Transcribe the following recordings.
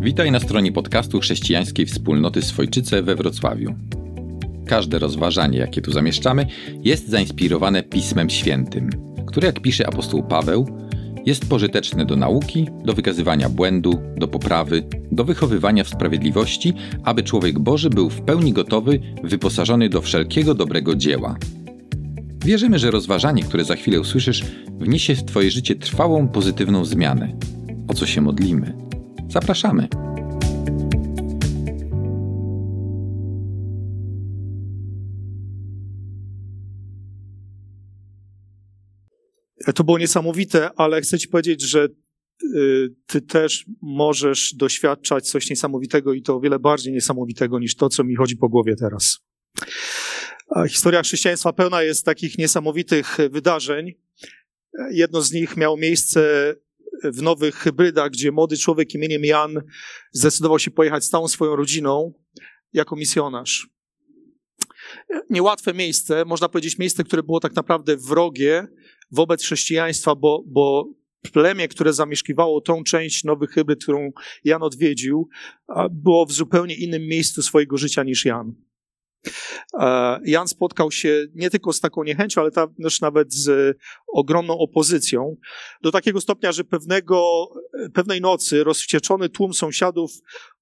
Witaj na stronie podcastu chrześcijańskiej wspólnoty Swojczyce we Wrocławiu. Każde rozważanie, jakie tu zamieszczamy, jest zainspirowane Pismem Świętym, które, jak pisze apostoł Paweł, jest pożyteczne do nauki, do wykazywania błędu, do poprawy, do wychowywania w sprawiedliwości, aby człowiek Boży był w pełni gotowy, wyposażony do wszelkiego dobrego dzieła. Wierzymy, że rozważanie, które za chwilę usłyszysz, wniesie w Twoje życie trwałą, pozytywną zmianę. O co się modlimy? Zapraszamy. To było niesamowite, ale chcę Ci powiedzieć, że y, Ty też możesz doświadczać coś niesamowitego i to o wiele bardziej niesamowitego niż to, co mi chodzi po głowie teraz. Historia chrześcijaństwa pełna jest takich niesamowitych wydarzeń. Jedno z nich miało miejsce w Nowych Hybrydach, gdzie młody człowiek imieniem Jan zdecydował się pojechać z całą swoją rodziną jako misjonarz. Niełatwe miejsce, można powiedzieć miejsce, które było tak naprawdę wrogie wobec chrześcijaństwa, bo, bo plemię, które zamieszkiwało tą część Nowych Hybryd, którą Jan odwiedził, było w zupełnie innym miejscu swojego życia niż Jan. E, Jan spotkał się nie tylko z taką niechęcią, ale też nawet z ogromną opozycją. Do takiego stopnia, że pewnego, pewnej nocy rozwścieczony tłum sąsiadów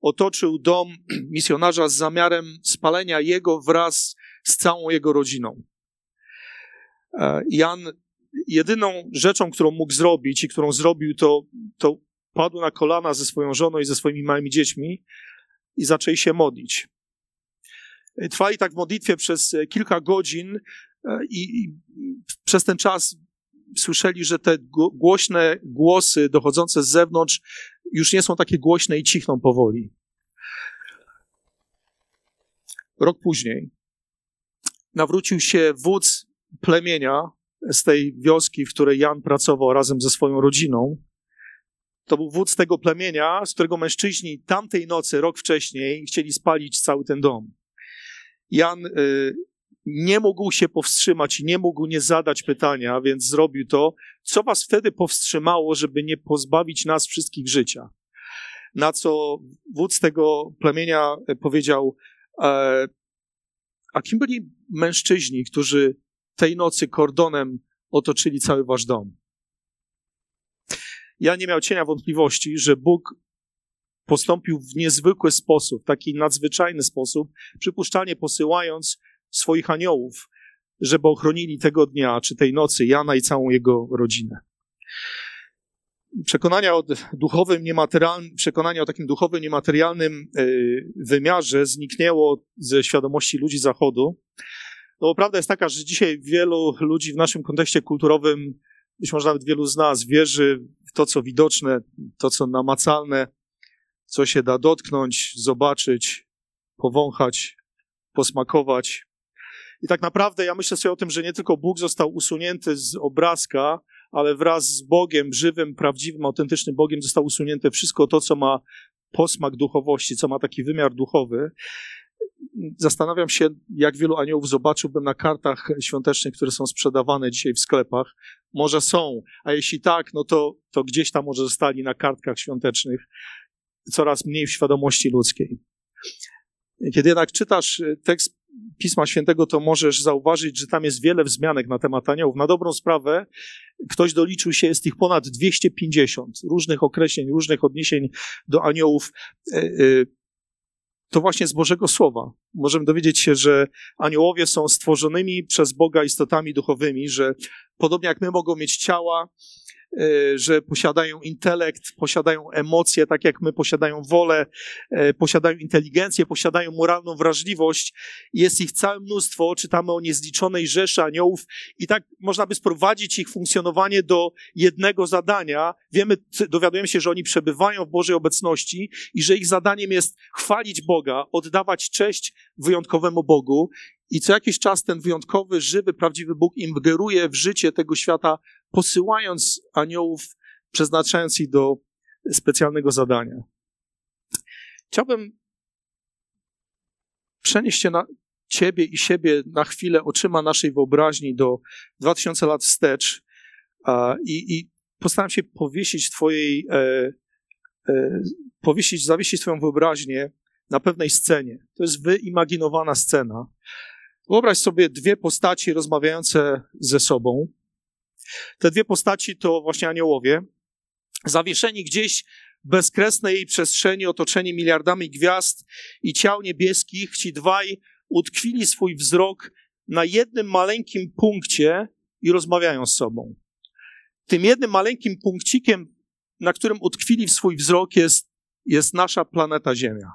otoczył dom misjonarza z zamiarem spalenia jego wraz z całą jego rodziną. E, Jan jedyną rzeczą, którą mógł zrobić i którą zrobił, to, to padł na kolana ze swoją żoną i ze swoimi małymi dziećmi i zaczęli się modlić. Trwali tak w modlitwie przez e, kilka godzin e, i, i przez ten czas słyszeli, że te głośne głosy dochodzące z zewnątrz już nie są takie głośne i cichną powoli. Rok później nawrócił się wódz plemienia z tej wioski, w której Jan pracował razem ze swoją rodziną. To był wódz tego plemienia, z którego mężczyźni tamtej nocy, rok wcześniej, chcieli spalić cały ten dom. Jan y, nie mógł się powstrzymać i nie mógł nie zadać pytania, więc zrobił to. Co was wtedy powstrzymało, żeby nie pozbawić nas wszystkich życia? Na co wódz tego plemienia powiedział, e, a kim byli mężczyźni, którzy tej nocy kordonem otoczyli cały wasz dom? Ja nie miał cienia wątpliwości, że Bóg postąpił w niezwykły sposób, taki nadzwyczajny sposób, przypuszczalnie posyłając swoich aniołów, żeby ochronili tego dnia czy tej nocy Jana i całą jego rodzinę. Przekonania o duchowym, niematerialnym, przekonanie o takim duchowym, niematerialnym e, wymiarze zniknęło ze świadomości ludzi Zachodu. No prawda jest taka, że dzisiaj wielu ludzi w naszym kontekście kulturowym, być może nawet wielu z nas, wierzy w to, co widoczne, to, co namacalne, co się da dotknąć, zobaczyć, powąchać, posmakować. I tak naprawdę ja myślę sobie o tym, że nie tylko Bóg został usunięty z obrazka, ale wraz z Bogiem, żywym, prawdziwym, autentycznym Bogiem zostało usunięte wszystko to, co ma posmak duchowości, co ma taki wymiar duchowy. Zastanawiam się, jak wielu aniołów zobaczyłbym na kartach świątecznych, które są sprzedawane dzisiaj w sklepach. Może są, a jeśli tak, no to, to gdzieś tam może zostali na kartkach świątecznych coraz mniej w świadomości ludzkiej. Kiedy jednak czytasz y, tekst Pisma Świętego, to możesz zauważyć, że tam jest wiele wzmianek na temat aniołów. Na dobrą sprawę, ktoś doliczył się, jest ich ponad 250 różnych określeń, różnych odniesień do aniołów. Y, y, to właśnie z Bożego Słowa. Możemy dowiedzieć się, że aniołowie są stworzonymi przez Boga istotami duchowymi, że podobnie jak my mogą mieć ciała, E, że posiadają intelekt, posiadają emocje, tak jak my, posiadają wolę, e, posiadają inteligencję, posiadają moralną wrażliwość. Jest ich całe mnóstwo, czytamy o niezliczonej rzeszy aniołów i tak można by sprowadzić ich funkcjonowanie do jednego zadania. Wiemy, dowiadujemy się, że oni przebywają w Bożej obecności i że ich zadaniem jest chwalić Boga, oddawać cześć wyjątkowemu Bogu i co jakiś czas ten wyjątkowy, żywy, prawdziwy Bóg ingeruje w życie tego świata posyłając aniołów, przeznaczając ich do specjalnego zadania. Chciałbym przenieść się na ciebie i siebie na chwilę oczyma naszej wyobraźni do 2000 lat wstecz i, i postaram się powiesić twojej e, e, powiesić, zawiesić swoją wyobraźnię na pewnej scenie. To jest wyimaginowana scena. Wyobraź sobie dwie postaci rozmawiające ze sobą. Te dwie postaci to właśnie aniołowie, zawieszeni gdzieś bezkresnej przestrzeni, otoczeni miliardami gwiazd i ciał niebieskich. Ci dwaj utkwili swój wzrok na jednym maleńkim punkcie i rozmawiają z sobą. Tym jednym maleńkim punkcikiem, na którym utkwili swój wzrok, jest, jest nasza planeta Ziemia.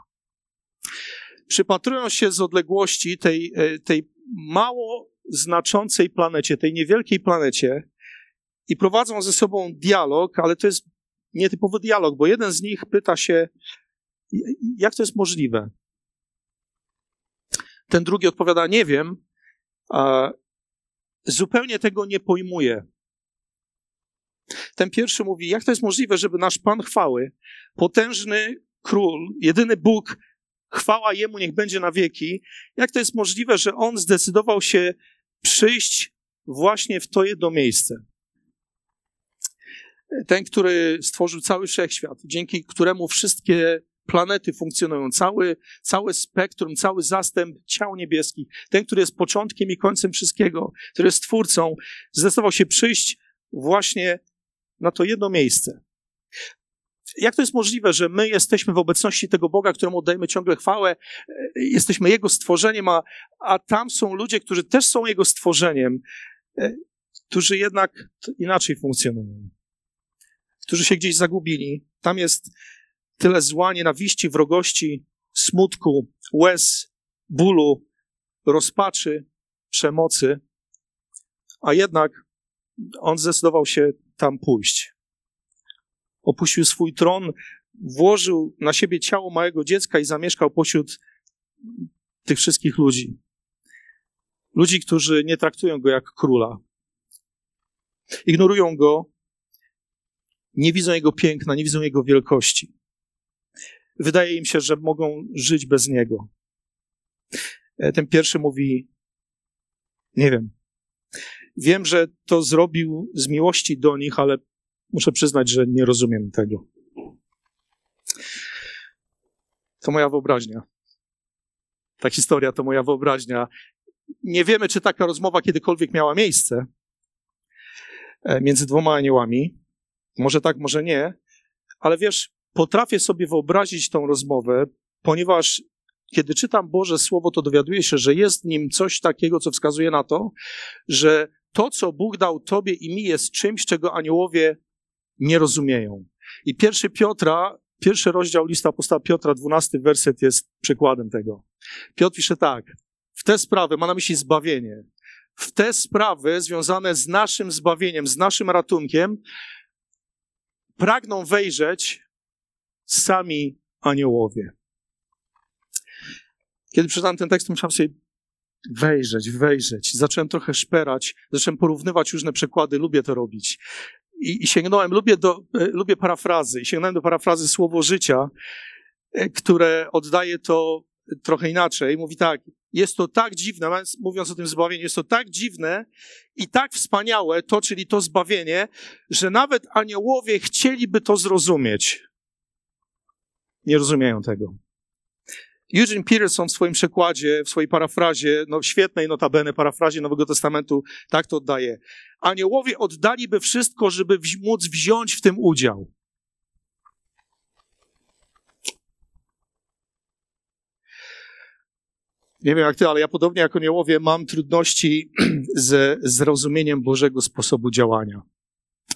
Przypatrują się z odległości tej, e, tej mało znaczącej planecie, tej niewielkiej planecie i prowadzą ze sobą dialog, ale to jest nietypowy dialog, bo jeden z nich pyta się, jak to jest możliwe? Ten drugi odpowiada, nie wiem, zupełnie tego nie pojmuję. Ten pierwszy mówi, jak to jest możliwe, żeby nasz Pan chwały, potężny król, jedyny Bóg, chwała Jemu niech będzie na wieki, jak to jest możliwe, że On zdecydował się przyjść właśnie w to jedno miejsce? Ten, który stworzył cały wszechświat, dzięki któremu wszystkie planety funkcjonują, cały, całe spektrum, cały zastęp ciał niebieskich, ten, który jest początkiem i końcem wszystkiego, który jest twórcą, zdecydował się przyjść właśnie na to jedno miejsce. Jak to jest możliwe, że my jesteśmy w obecności tego Boga, któremu oddajemy ciągle chwałę, jesteśmy Jego stworzeniem, a, a tam są ludzie, którzy też są Jego stworzeniem, którzy jednak inaczej funkcjonują, którzy się gdzieś zagubili. Tam jest tyle zła, nienawiści, wrogości, smutku, łez, bólu, rozpaczy, przemocy, a jednak on zdecydował się tam pójść. Opuścił swój tron, włożył na siebie ciało małego dziecka i zamieszkał pośród tych wszystkich ludzi. Ludzi, którzy nie traktują go jak króla. Ignorują go, nie widzą jego piękna, nie widzą jego wielkości. Wydaje im się, że mogą żyć bez niego. E, ten pierwszy mówi: Nie wiem. Wiem, że to zrobił z miłości do nich, ale muszę przyznać, że nie rozumiem tego. To moja wyobraźnia. Ta historia to moja wyobraźnia. Nie wiemy, czy taka rozmowa kiedykolwiek miała miejsce e, między dwoma aniołami. Może tak, może nie. Ale wiesz, potrafię sobie wyobrazić tą rozmowę, ponieważ kiedy czytam Boże Słowo, to dowiaduję się, że jest w nim coś takiego, co wskazuje na to, że to, co Bóg dał Tobie i mi, jest czymś, czego aniołowie nie rozumieją. I pierwszy Piotra, pierwszy rozdział lista apostoła Piotra, dwunasty werset jest przykładem tego. Piotr pisze tak, w te sprawy, ma na myśli zbawienie, w te sprawy związane z naszym zbawieniem, z naszym ratunkiem, pragną wejrzeć sami aniołowie. Kiedy przeczytałem ten tekst, musiałem sobie wejrzeć, wejrzeć. Zacząłem trochę szperać, zacząłem porównywać różne przekłady, lubię to robić. I, i sięgnąłem, lubię, do, e, lubię parafrazy, i sięgnąłem do parafrazy Słowo Życia, e, które oddaje to trochę inaczej. Mówi tak, jest to tak dziwne, mówiąc o tym zbawieniu, jest to tak dziwne i tak wspaniałe, to, czyli to zbawienie, że nawet aniołowie chcieliby to zrozumieć. Nie rozumieją tego. Eugene Peterson w swoim przekładzie, w swojej parafrazie, no świetnej notabene parafrazie Nowego Testamentu, tak to oddaje. Aniołowie oddaliby wszystko, żeby móc wziąć w tym udział. Nie wiem jak ty, ale ja podobnie jak aniołowie mam trudności ze zrozumieniem Bożego sposobu działania.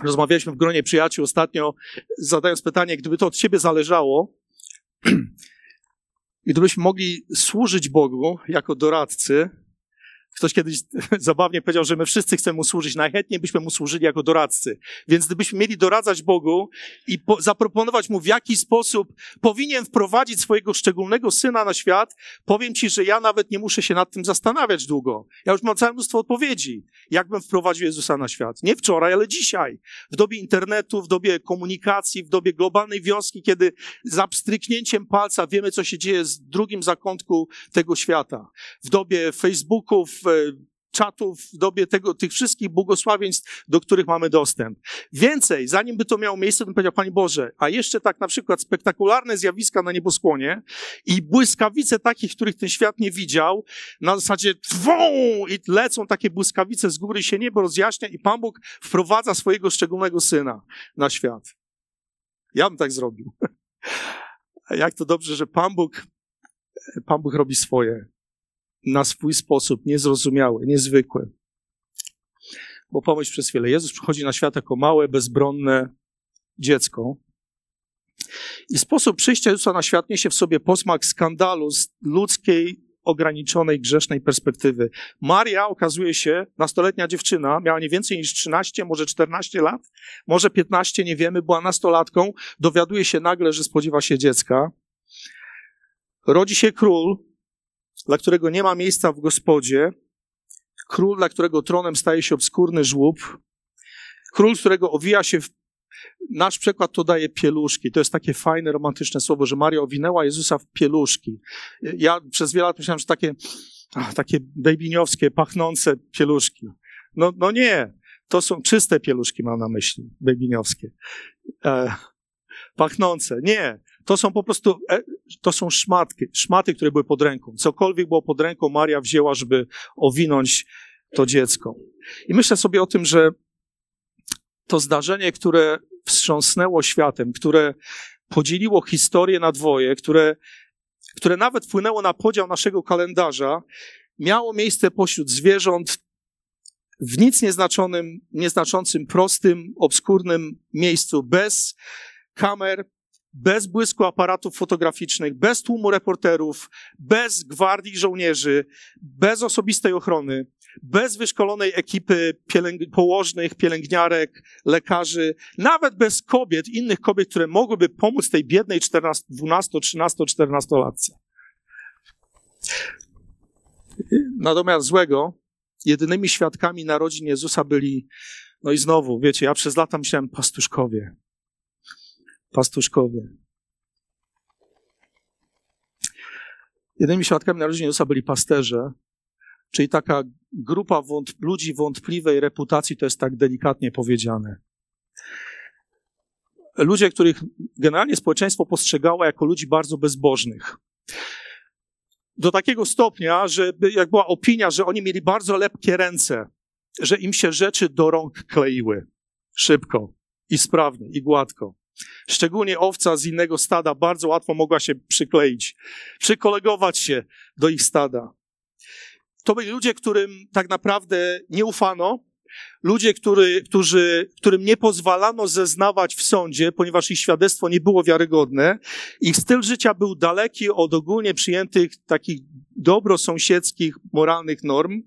Rozmawialiśmy w gronie przyjaciół ostatnio, zadając pytanie, gdyby to od ciebie zależało, i gdybyśmy mogli służyć Bogu jako doradcy, Ktoś kiedyś zabawnie powiedział, że my wszyscy chcemy mu służyć, najchętniej byśmy mu służyli jako doradcy. Więc gdybyśmy mieli doradzać Bogu i po, zaproponować mu, w jaki sposób powinien wprowadzić swojego szczególnego syna na świat, powiem ci, że ja nawet nie muszę się nad tym zastanawiać długo. Ja już mam całe mnóstwo odpowiedzi, jakbym wprowadził Jezusa na świat. Nie wczoraj, ale dzisiaj. W dobie internetu, w dobie komunikacji, w dobie globalnej wioski, kiedy za pstryknięciem palca wiemy, co się dzieje z drugim zakątku tego świata. W dobie Facebooków, czatów, w dobie tego, tych wszystkich błogosławieństw, do których mamy dostęp. Więcej, zanim by to miało miejsce, bym powiedział, Panie Boże, a jeszcze tak na przykład spektakularne zjawiska na nieboskłonie i błyskawice takich, których ten świat nie widział, na zasadzie twą i lecą takie błyskawice z góry, się niebo rozjaśnia i Pan Bóg wprowadza swojego szczególnego Syna na świat. Ja bym tak zrobił. Jak to dobrze, że Pan Bóg, Pan Bóg robi swoje na swój sposób, niezrozumiały, niezwykły. Bo pomyśl przez chwilę, Jezus przychodzi na świat jako małe, bezbronne dziecko. I sposób przyjścia Jezusa na świat niesie w sobie posmak skandalu z ludzkiej, ograniczonej, grzesznej perspektywy. Maria okazuje się, nastoletnia dziewczyna, miała nie więcej niż 13, może 14 lat, może 15, nie wiemy, była nastolatką, dowiaduje się nagle, że spodziewa się dziecka. Rodzi się król, dla którego nie ma miejsca w gospodzie, król, dla którego tronem staje się obskurny żłób, król, którego owija się w Nasz przykład to daje pieluszki. To jest takie fajne, romantyczne słowo, że Maria owinęła Jezusa w pieluszki. Ja przez wiele lat myślałem, że takie, takie bejbiniowskie, pachnące pieluszki. No, no nie. To są czyste pieluszki, mam na myśli, bejbiniowskie. E, pachnące. Nie. To są po prostu, e, to są szmatki, szmaty, które były pod ręką. Cokolwiek było pod ręką, Maria wzięła, żeby owinąć to dziecko. I myślę sobie o tym, że to zdarzenie, które wstrząsnęło światem, które podzieliło historię na dwoje, które, które nawet wpłynęło na podział naszego kalendarza, miało miejsce pośród zwierząt w nic nieznaczonym, nieznaczącym, prostym, obskurnym miejscu, bez kamer, bez błysku aparatów fotograficznych, bez tłumu reporterów, bez gwardii żołnierzy, bez osobistej ochrony, bez wyszkolonej ekipy pielęg położnych, pielęgniarek, lekarzy, nawet bez kobiet, innych kobiet, które mogłyby pomóc tej biednej 14, 12, 13, 14 latce. Natomiast złego, jedynymi świadkami narodzin Jezusa byli, no i znowu, wiecie, ja przez lata myślałem pastuszkowie pastuszkowie. Jedynymi świadkami narodzin Jezusa byli pasterze, czyli taka grupa wątp ludzi wątpliwej reputacji, to jest tak delikatnie powiedziane. Ludzie, których generalnie społeczeństwo postrzegało jako ludzi bardzo bezbożnych. Do takiego stopnia, że jak była opinia, że oni mieli bardzo lepkie ręce, że im się rzeczy do rąk kleiły szybko i sprawnie i gładko. Szczególnie owca z innego stada bardzo łatwo mogła się przykleić, przykolegować się do ich stada. To byli ludzie, którym tak naprawdę nie ufano, ludzie, który, którzy, którym nie pozwalano zeznawać w sądzie, ponieważ ich świadectwo nie było wiarygodne. Ich styl życia był daleki od ogólnie przyjętych takich dobrosąsiedzkich, moralnych norm.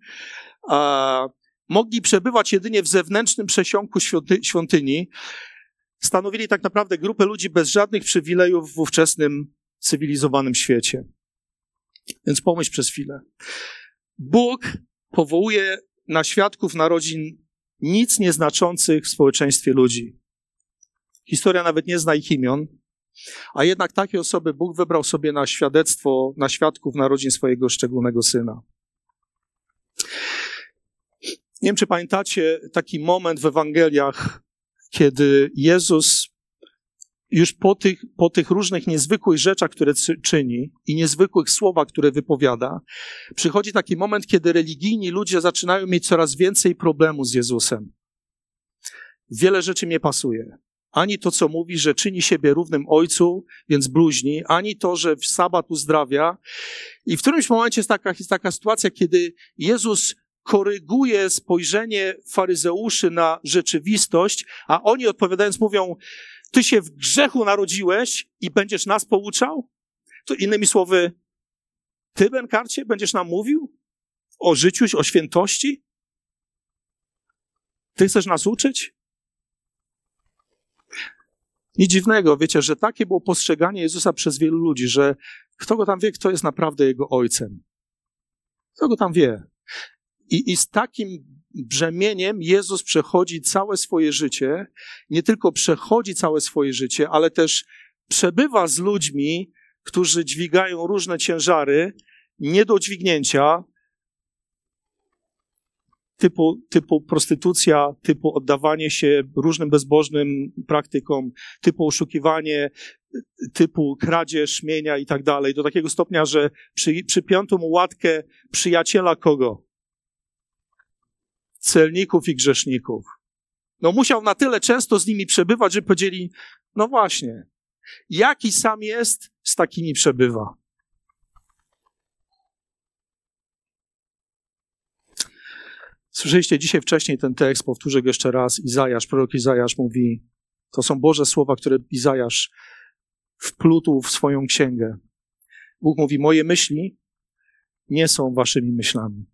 A mogli przebywać jedynie w zewnętrznym przesiąku świąty, świątyni stanowili tak naprawdę grupę ludzi bez żadnych przywilejów w ówczesnym cywilizowanym świecie. Więc pomyśl przez chwilę. Bóg powołuje na świadków narodzin nic nieznaczących w społeczeństwie ludzi. Historia nawet nie zna ich imion, a jednak takie osoby Bóg wybrał sobie na świadectwo, na świadków narodzin swojego szczególnego syna. Nie wiem, czy pamiętacie taki moment w Ewangeliach, kiedy Jezus już po tych, po tych różnych niezwykłych rzeczach, które czyni i niezwykłych słowach, które wypowiada, przychodzi taki moment, kiedy religijni ludzie zaczynają mieć coraz więcej problemu z Jezusem. Wiele rzeczy nie pasuje. Ani to, co mówi, że czyni siebie równym ojcu, więc bluźni, ani to, że w sabat uzdrawia. I w którymś momencie jest taka, jest taka sytuacja, kiedy Jezus koryguje spojrzenie faryzeuszy na rzeczywistość, a oni odpowiadając mówią, ty się w grzechu narodziłeś i będziesz nas pouczał? To innymi słowy, ty, Benkarcie, będziesz nam mówił o życiu, o świętości? Ty chcesz nas uczyć? Nic dziwnego, wiecie, że takie było postrzeganie Jezusa przez wielu ludzi, że kto go tam wie, kto jest naprawdę jego ojcem. Kto go tam wie? I, I z takim brzemieniem Jezus przechodzi całe swoje życie, nie tylko przechodzi całe swoje życie, ale też przebywa z ludźmi, którzy dźwigają różne ciężary, nie do dźwignięcia, typu, typu prostytucja, typu oddawanie się różnym bezbożnym praktykom, typu oszukiwanie, typu kradzież mienia i tak dalej, do takiego stopnia, że przy, przypiąto mu łatkę przyjaciela kogo? Celników i grzeszników. No musiał na tyle często z nimi przebywać, że powiedzieli, no właśnie, jaki sam jest, z takimi przebywa. Słyszeliście dzisiaj wcześniej ten tekst, powtórzę go jeszcze raz. Izajasz, prorok Izajasz mówi, to są Boże słowa, które Izajasz wplótł w swoją księgę. Bóg mówi, moje myśli nie są waszymi myślami.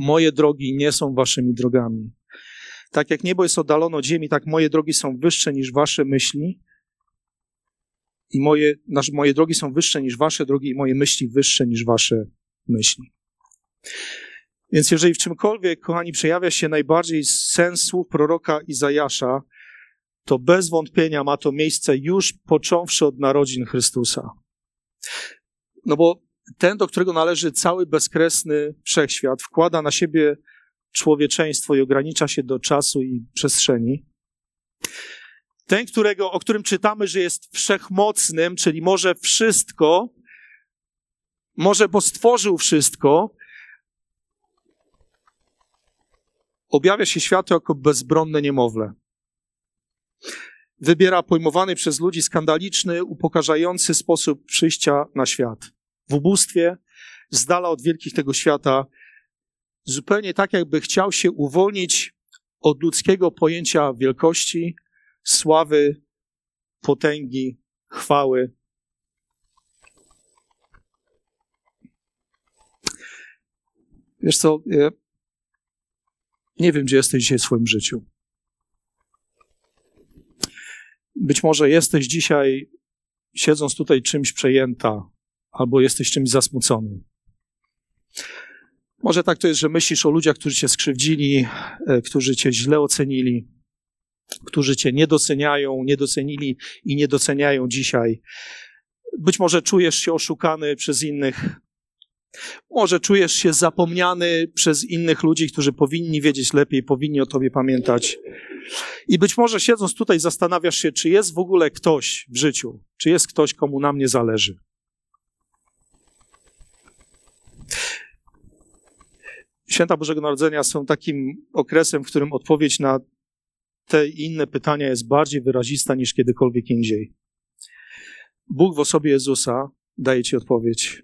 Moje drogi nie są waszymi drogami. Tak jak niebo jest oddalone od ziemi, tak moje drogi są wyższe niż wasze myśli i moje, moje drogi są wyższe niż wasze drogi i moje myśli wyższe niż wasze myśli. Więc jeżeli w czymkolwiek, kochani, przejawia się najbardziej sens słów proroka Izajasza, to bez wątpienia ma to miejsce już począwszy od narodzin Chrystusa. No bo ten, do którego należy cały bezkresny wszechświat, wkłada na siebie człowieczeństwo i ogranicza się do czasu i przestrzeni. Ten, którego, o którym czytamy, że jest wszechmocnym, czyli może wszystko, może bo stworzył wszystko, objawia się światu jako bezbronne niemowlę. Wybiera pojmowany przez ludzi skandaliczny, upokarzający sposób przyjścia na świat. W ubóstwie, z dala od wielkich tego świata, zupełnie tak, jakby chciał się uwolnić od ludzkiego pojęcia wielkości, sławy, potęgi, chwały. Wiesz co, nie wiem, gdzie jesteś dzisiaj w swoim życiu. Być może jesteś dzisiaj, siedząc tutaj, czymś przejęta, albo jesteś czymś zasmucony. Może tak to jest, że myślisz o ludziach, którzy cię skrzywdzili, e, którzy cię źle ocenili, którzy cię nie doceniają, nie docenili i nie doceniają dzisiaj. Być może czujesz się oszukany przez innych. Może czujesz się zapomniany przez innych ludzi, którzy powinni wiedzieć lepiej, powinni o tobie pamiętać. I być może siedząc tutaj zastanawiasz się, czy jest w ogóle ktoś w życiu, czy jest ktoś, komu na mnie zależy. Święta Bożego Narodzenia są takim okresem, w którym odpowiedź na te i inne pytania jest bardziej wyrazista niż kiedykolwiek indziej. Bóg w osobie Jezusa daje ci odpowiedź.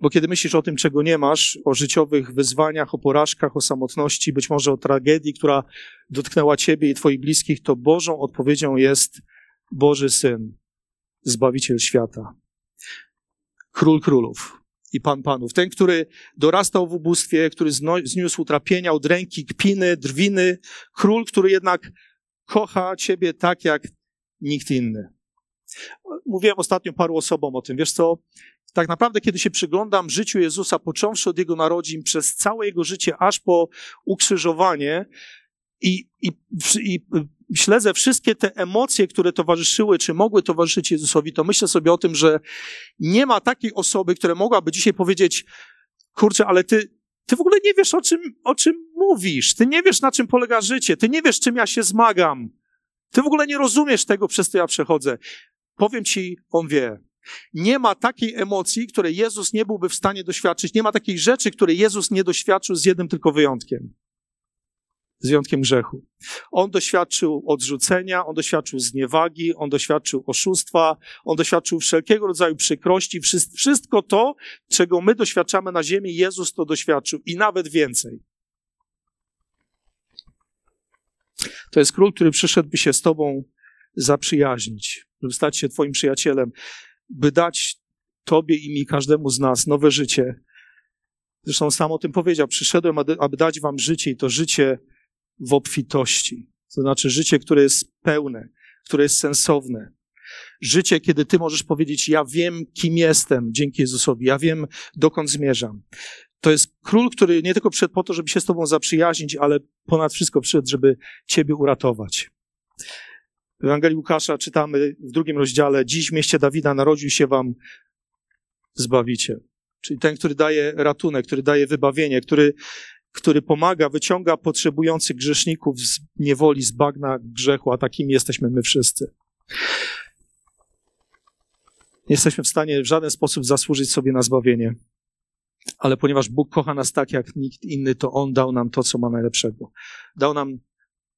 Bo kiedy myślisz o tym, czego nie masz, o życiowych wyzwaniach, o porażkach, o samotności, być może o tragedii, która dotknęła ciebie i twoich bliskich, to Bożą odpowiedzią jest Boży Syn, Zbawiciel świata, Król Królów, i Pan Panów. Ten, który dorastał w ubóstwie, który zniósł utrapienia, udręki, kpiny, drwiny. Król, który jednak kocha Ciebie tak jak nikt inny. Mówiłem ostatnio paru osobom o tym. Wiesz co? Tak naprawdę, kiedy się przyglądam życiu Jezusa, począwszy od Jego narodzin, przez całe Jego życie, aż po ukrzyżowanie i, i, i śledzę wszystkie te emocje, które towarzyszyły, czy mogły towarzyszyć Jezusowi, to myślę sobie o tym, że nie ma takiej osoby, która mogłaby dzisiaj powiedzieć, kurczę, ale ty, ty w ogóle nie wiesz, o czym, o czym mówisz. Ty nie wiesz, na czym polega życie. Ty nie wiesz, czym ja się zmagam. Ty w ogóle nie rozumiesz tego, przez co ja przechodzę. Powiem ci, on wie. Nie ma takiej emocji, której Jezus nie byłby w stanie doświadczyć. Nie ma takiej rzeczy, której Jezus nie doświadczył z jednym tylko wyjątkiem z wyjątkiem grzechu. On doświadczył odrzucenia, on doświadczył zniewagi, on doświadczył oszustwa, on doświadczył wszelkiego rodzaju przykrości. Wszystko to, czego my doświadczamy na ziemi, Jezus to doświadczył i nawet więcej. To jest król, który przyszedł, by się z Tobą zaprzyjaźnić, żeby stać się Twoim przyjacielem, by dać Tobie i mi, każdemu z nas nowe życie. Zresztą sam o tym powiedział: Przyszedłem, aby dać Wam życie i to życie w obfitości. To znaczy życie, które jest pełne, które jest sensowne. Życie, kiedy ty możesz powiedzieć, ja wiem, kim jestem dzięki Jezusowi, ja wiem, dokąd zmierzam. To jest król, który nie tylko przyszedł po to, żeby się z tobą zaprzyjaźnić, ale ponad wszystko przyszedł, żeby ciebie uratować. W Ewangelii Łukasza czytamy w drugim rozdziale, dziś w mieście Dawida narodził się wam Zbawiciel. czyli ten, który daje ratunek, który daje wybawienie, który, który pomaga, wyciąga potrzebujących grzeszników z niewoli, z bagna grzechu, a takimi jesteśmy my wszyscy. Nie jesteśmy w stanie w żaden sposób zasłużyć sobie na zbawienie. Ale ponieważ Bóg kocha nas tak jak nikt inny, to On dał nam to, co ma najlepszego. Dał nam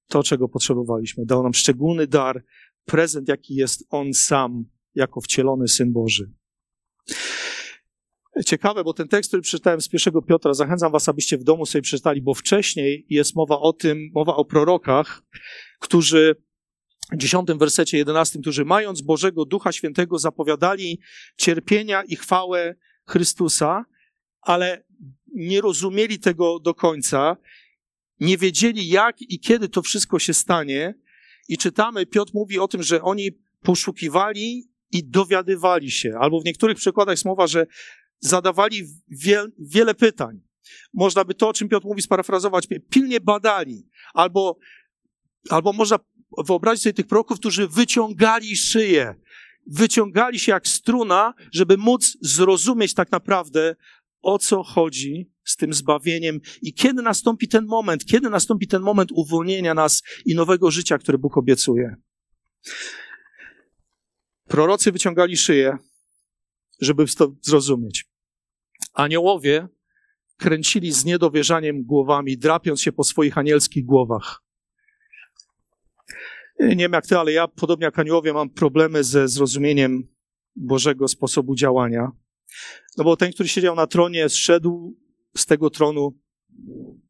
to, czego potrzebowaliśmy. Dał nam szczególny dar, prezent, jaki jest On sam, jako wcielony Syn Boży. Ciekawe, bo ten tekst, który przeczytałem z pierwszego Piotra, zachęcam was, abyście w domu sobie przeczytali, bo wcześniej jest mowa o tym, mowa o prorokach, którzy w dziesiątym wersecie jedenastym, którzy mając Bożego Ducha Świętego zapowiadali cierpienia i chwałę Chrystusa, ale nie rozumieli tego do końca, nie wiedzieli jak i kiedy to wszystko się stanie. I czytamy, Piotr mówi o tym, że oni poszukiwali i dowiadywali się, albo w niektórych przykładach jest mowa, że zadawali wie, wiele pytań. Można by to, o czym Piotr mówi, sparafrazować, pilnie badali, albo, albo można wyobrazić sobie tych proroków, którzy wyciągali szyję, wyciągali się jak struna, żeby móc zrozumieć tak naprawdę, o co chodzi z tym zbawieniem i kiedy nastąpi ten moment, kiedy nastąpi ten moment uwolnienia nas i nowego życia, które Bóg obiecuje. Prorocy wyciągali szyję, żeby to zrozumieć. Aniołowie kręcili z niedowierzaniem głowami, drapiąc się po swoich anielskich głowach. Nie wiem jak ty, ale ja, podobnie jak aniołowie, mam problemy ze zrozumieniem Bożego sposobu działania. No bo ten, który siedział na tronie, zszedł z tego tronu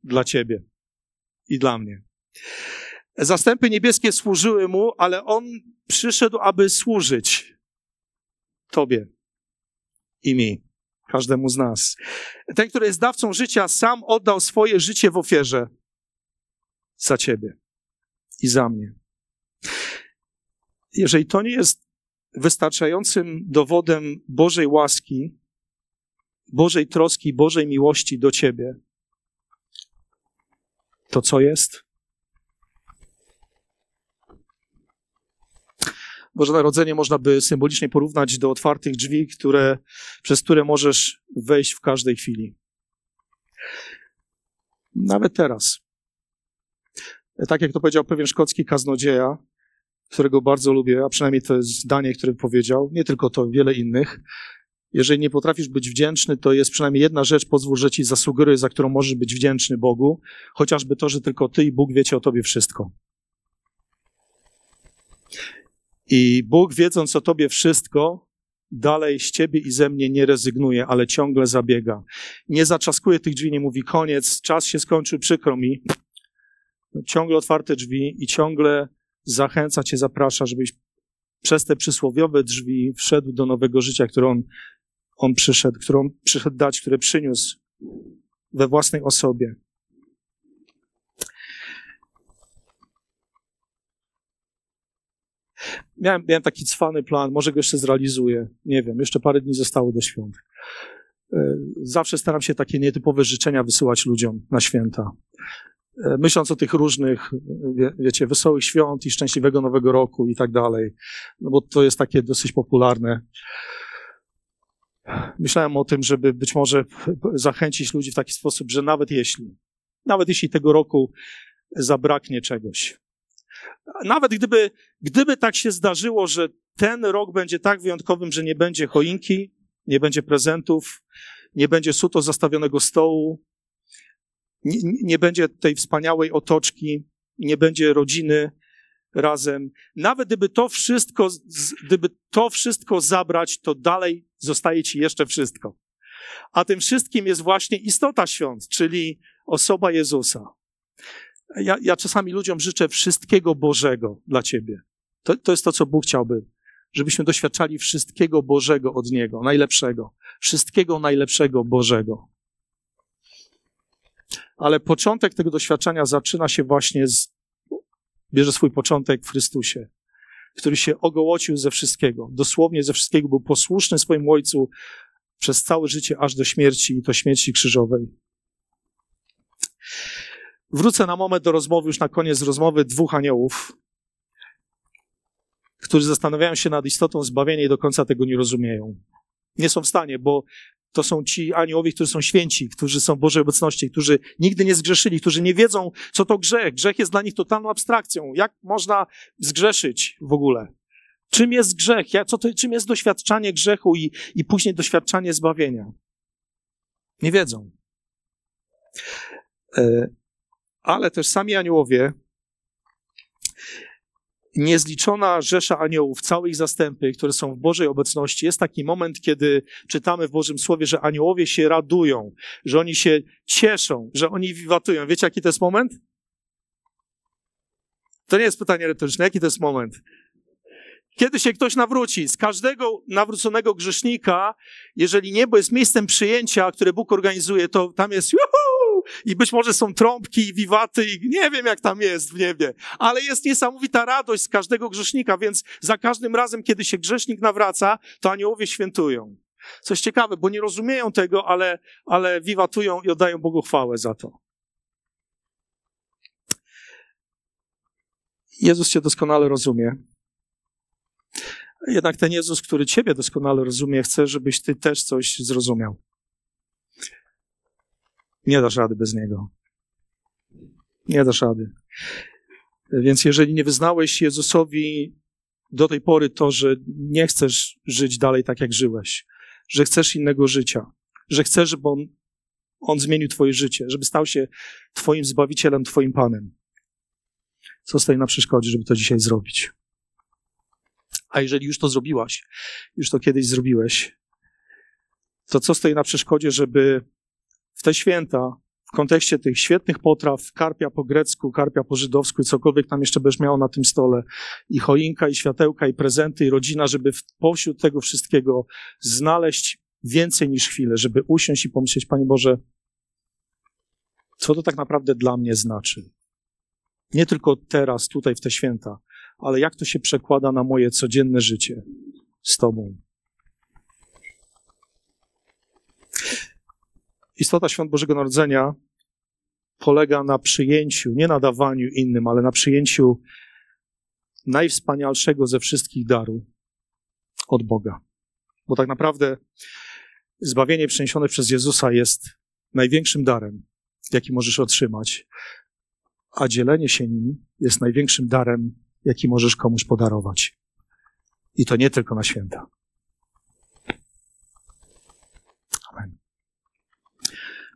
dla ciebie i dla mnie. Zastępy niebieskie służyły mu, ale on przyszedł, aby służyć tobie i mi, każdemu z nas. Ten, który jest dawcą życia, sam oddał swoje życie w ofierze za ciebie i za mnie. Jeżeli to nie jest wystarczającym dowodem Bożej łaski, Bożej troski, Bożej miłości do ciebie, to co jest? Boże Narodzenie można by symbolicznie porównać do otwartych drzwi, które, przez które możesz wejść w każdej chwili. Nawet teraz. Tak jak to powiedział pewien szkocki kaznodzieja, którego bardzo lubię, a przynajmniej to jest zdanie, które powiedział, nie tylko to, wiele innych. Jeżeli nie potrafisz być wdzięczny, to jest przynajmniej jedna rzecz, pozwól, że ci zasugeruję, za którą możesz być wdzięczny Bogu, chociażby to, że tylko ty i Bóg wiecie o tobie wszystko. I Bóg, wiedząc o tobie wszystko, dalej z ciebie i ze mnie nie rezygnuje, ale ciągle zabiega. Nie zaczaskuje tych drzwi, nie mówi koniec, czas się skończył, przykro mi. Ciągle otwarte drzwi i ciągle zachęca cię, zaprasza, żebyś przez te przysłowiowe drzwi wszedł do nowego życia, które on, on przyszedł, które on przyszedł dać, które przyniósł we własnej osobie. Miałem, miałem taki cwany plan, może go jeszcze zrealizuję. Nie wiem, jeszcze parę dni zostało do świąt. E, zawsze staram się takie nietypowe życzenia wysyłać ludziom na święta. E, myśląc o tych różnych, wie, wiecie, wesołych świąt i szczęśliwego nowego roku i tak dalej, no bo to jest takie dosyć popularne. Myślałem o tym, żeby być może zachęcić ludzi w taki sposób, że nawet jeśli, nawet jeśli tego roku zabraknie czegoś, nawet gdyby, gdyby tak się zdarzyło, że ten rok będzie tak wyjątkowym, że nie będzie choinki, nie będzie prezentów, nie będzie suto zastawionego stołu, nie, nie będzie tej wspaniałej otoczki, nie będzie rodziny razem. Nawet gdyby to wszystko, gdyby to wszystko zabrać, to dalej zostaje ci jeszcze wszystko. A tym wszystkim jest właśnie istota świąt, czyli osoba Jezusa. Ja, ja czasami ludziom życzę wszystkiego Bożego dla ciebie. To, to jest to, co Bóg chciałby, żebyśmy doświadczali wszystkiego Bożego od Niego, najlepszego. Wszystkiego najlepszego Bożego. Ale początek tego doświadczenia zaczyna się właśnie z, bierze swój początek w Chrystusie, który się ogołocił ze wszystkiego. Dosłownie ze wszystkiego był posłuszny swoim Ojcu przez całe życie, aż do śmierci i to śmierci krzyżowej. Wrócę na moment do rozmowy, już na koniec rozmowy dwóch aniołów, którzy zastanawiają się nad istotą zbawienia i do końca tego nie rozumieją. Nie są w stanie, bo to są ci aniołowie, którzy są święci, którzy są Bożej obecności, którzy nigdy nie zgrzeszyli, którzy nie wiedzą, co to grzech. Grzech jest dla nich totalną abstrakcją. Jak można zgrzeszyć w ogóle? Czym jest grzech? Co to, czym jest doświadczanie grzechu i, i później doświadczanie zbawienia? Nie wiedzą. Ale też sami aniołowie niezliczona rzesza aniołów, całe ich zastępy, które są w Bożej obecności. Jest taki moment, kiedy czytamy w Bożym Słowie, że aniołowie się radują, że oni się cieszą, że oni wiwatują. Wiecie, jaki to jest moment? To nie jest pytanie retoryczne. Jaki to jest moment? Kiedy się ktoś nawróci, z każdego nawróconego grzesznika, jeżeli niebo jest miejscem przyjęcia, które Bóg organizuje, to tam jest juhu! I być może są trąbki i wiwaty i nie wiem jak tam jest w niebie, ale jest niesamowita radość z każdego grzesznika, więc za każdym razem, kiedy się grzesznik nawraca, to aniołowie świętują. Coś ciekawe, bo nie rozumieją tego, ale, ale wiwatują i oddają Bogu chwałę za to. Jezus cię doskonale rozumie. Jednak ten Jezus, który Ciebie doskonale rozumie, chce, żebyś Ty też coś zrozumiał. Nie dasz rady bez Niego. Nie dasz rady. Więc jeżeli nie wyznałeś Jezusowi do tej pory to, że nie chcesz żyć dalej tak, jak żyłeś, że chcesz innego życia, że chcesz, żeby On, on zmienił Twoje życie, żeby stał się Twoim Zbawicielem, Twoim Panem, co stoi na przeszkodzie, żeby to dzisiaj zrobić? A jeżeli już to zrobiłaś, już to kiedyś zrobiłeś, to co stoi na przeszkodzie, żeby w te święta, w kontekście tych świetnych potraw, karpia po grecku, karpia po żydowsku i cokolwiek tam jeszcze będziesz miał na tym stole, i choinka, i światełka, i prezenty, i rodzina, żeby pośród tego wszystkiego znaleźć więcej niż chwilę, żeby usiąść i pomyśleć, Panie Boże, co to tak naprawdę dla mnie znaczy? Nie tylko teraz, tutaj w te święta, ale jak to się przekłada na moje codzienne życie z Tobą. Istota świąt Bożego Narodzenia polega na przyjęciu, nie na dawaniu innym, ale na przyjęciu najwspanialszego ze wszystkich darów od Boga. Bo tak naprawdę zbawienie przyniesione przez Jezusa jest największym darem, jaki możesz otrzymać, a dzielenie się nim jest największym darem, jaki możesz komuś podarować. I to nie tylko na święta. Amen.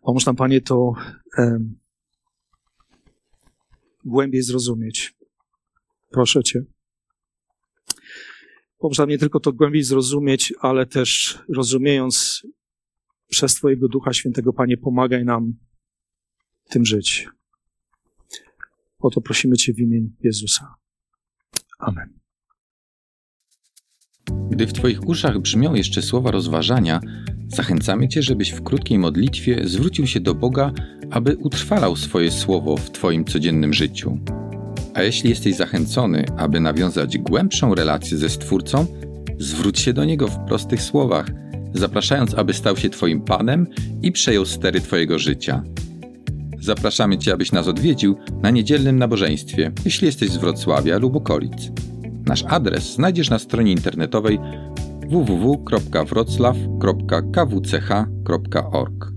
Pomóż nam, Panie, to um, głębiej zrozumieć. Proszę Cię. Pomóż nam nie tylko to głębiej zrozumieć, ale też rozumiejąc przez Twojego Ducha Świętego, Panie, pomagaj nam tym żyć. O to prosimy Cię w imieniu Jezusa. Amen. Gdy w Twoich uszach brzmią jeszcze słowa rozważania, zachęcamy Cię, żebyś w krótkiej modlitwie zwrócił się do Boga, aby utrwalał swoje słowo w Twoim codziennym życiu. A jeśli jesteś zachęcony, aby nawiązać głębszą relację ze Stwórcą, zwróć się do Niego w prostych słowach, zapraszając, aby stał się Twoim Panem i przejął stery Twojego życia. Zapraszamy Cię, abyś nas odwiedził na niedzielnym nabożeństwie, jeśli jesteś z Wrocławia lub okolic. Nasz adres znajdziesz na stronie internetowej www.wroclaw.kwch.org.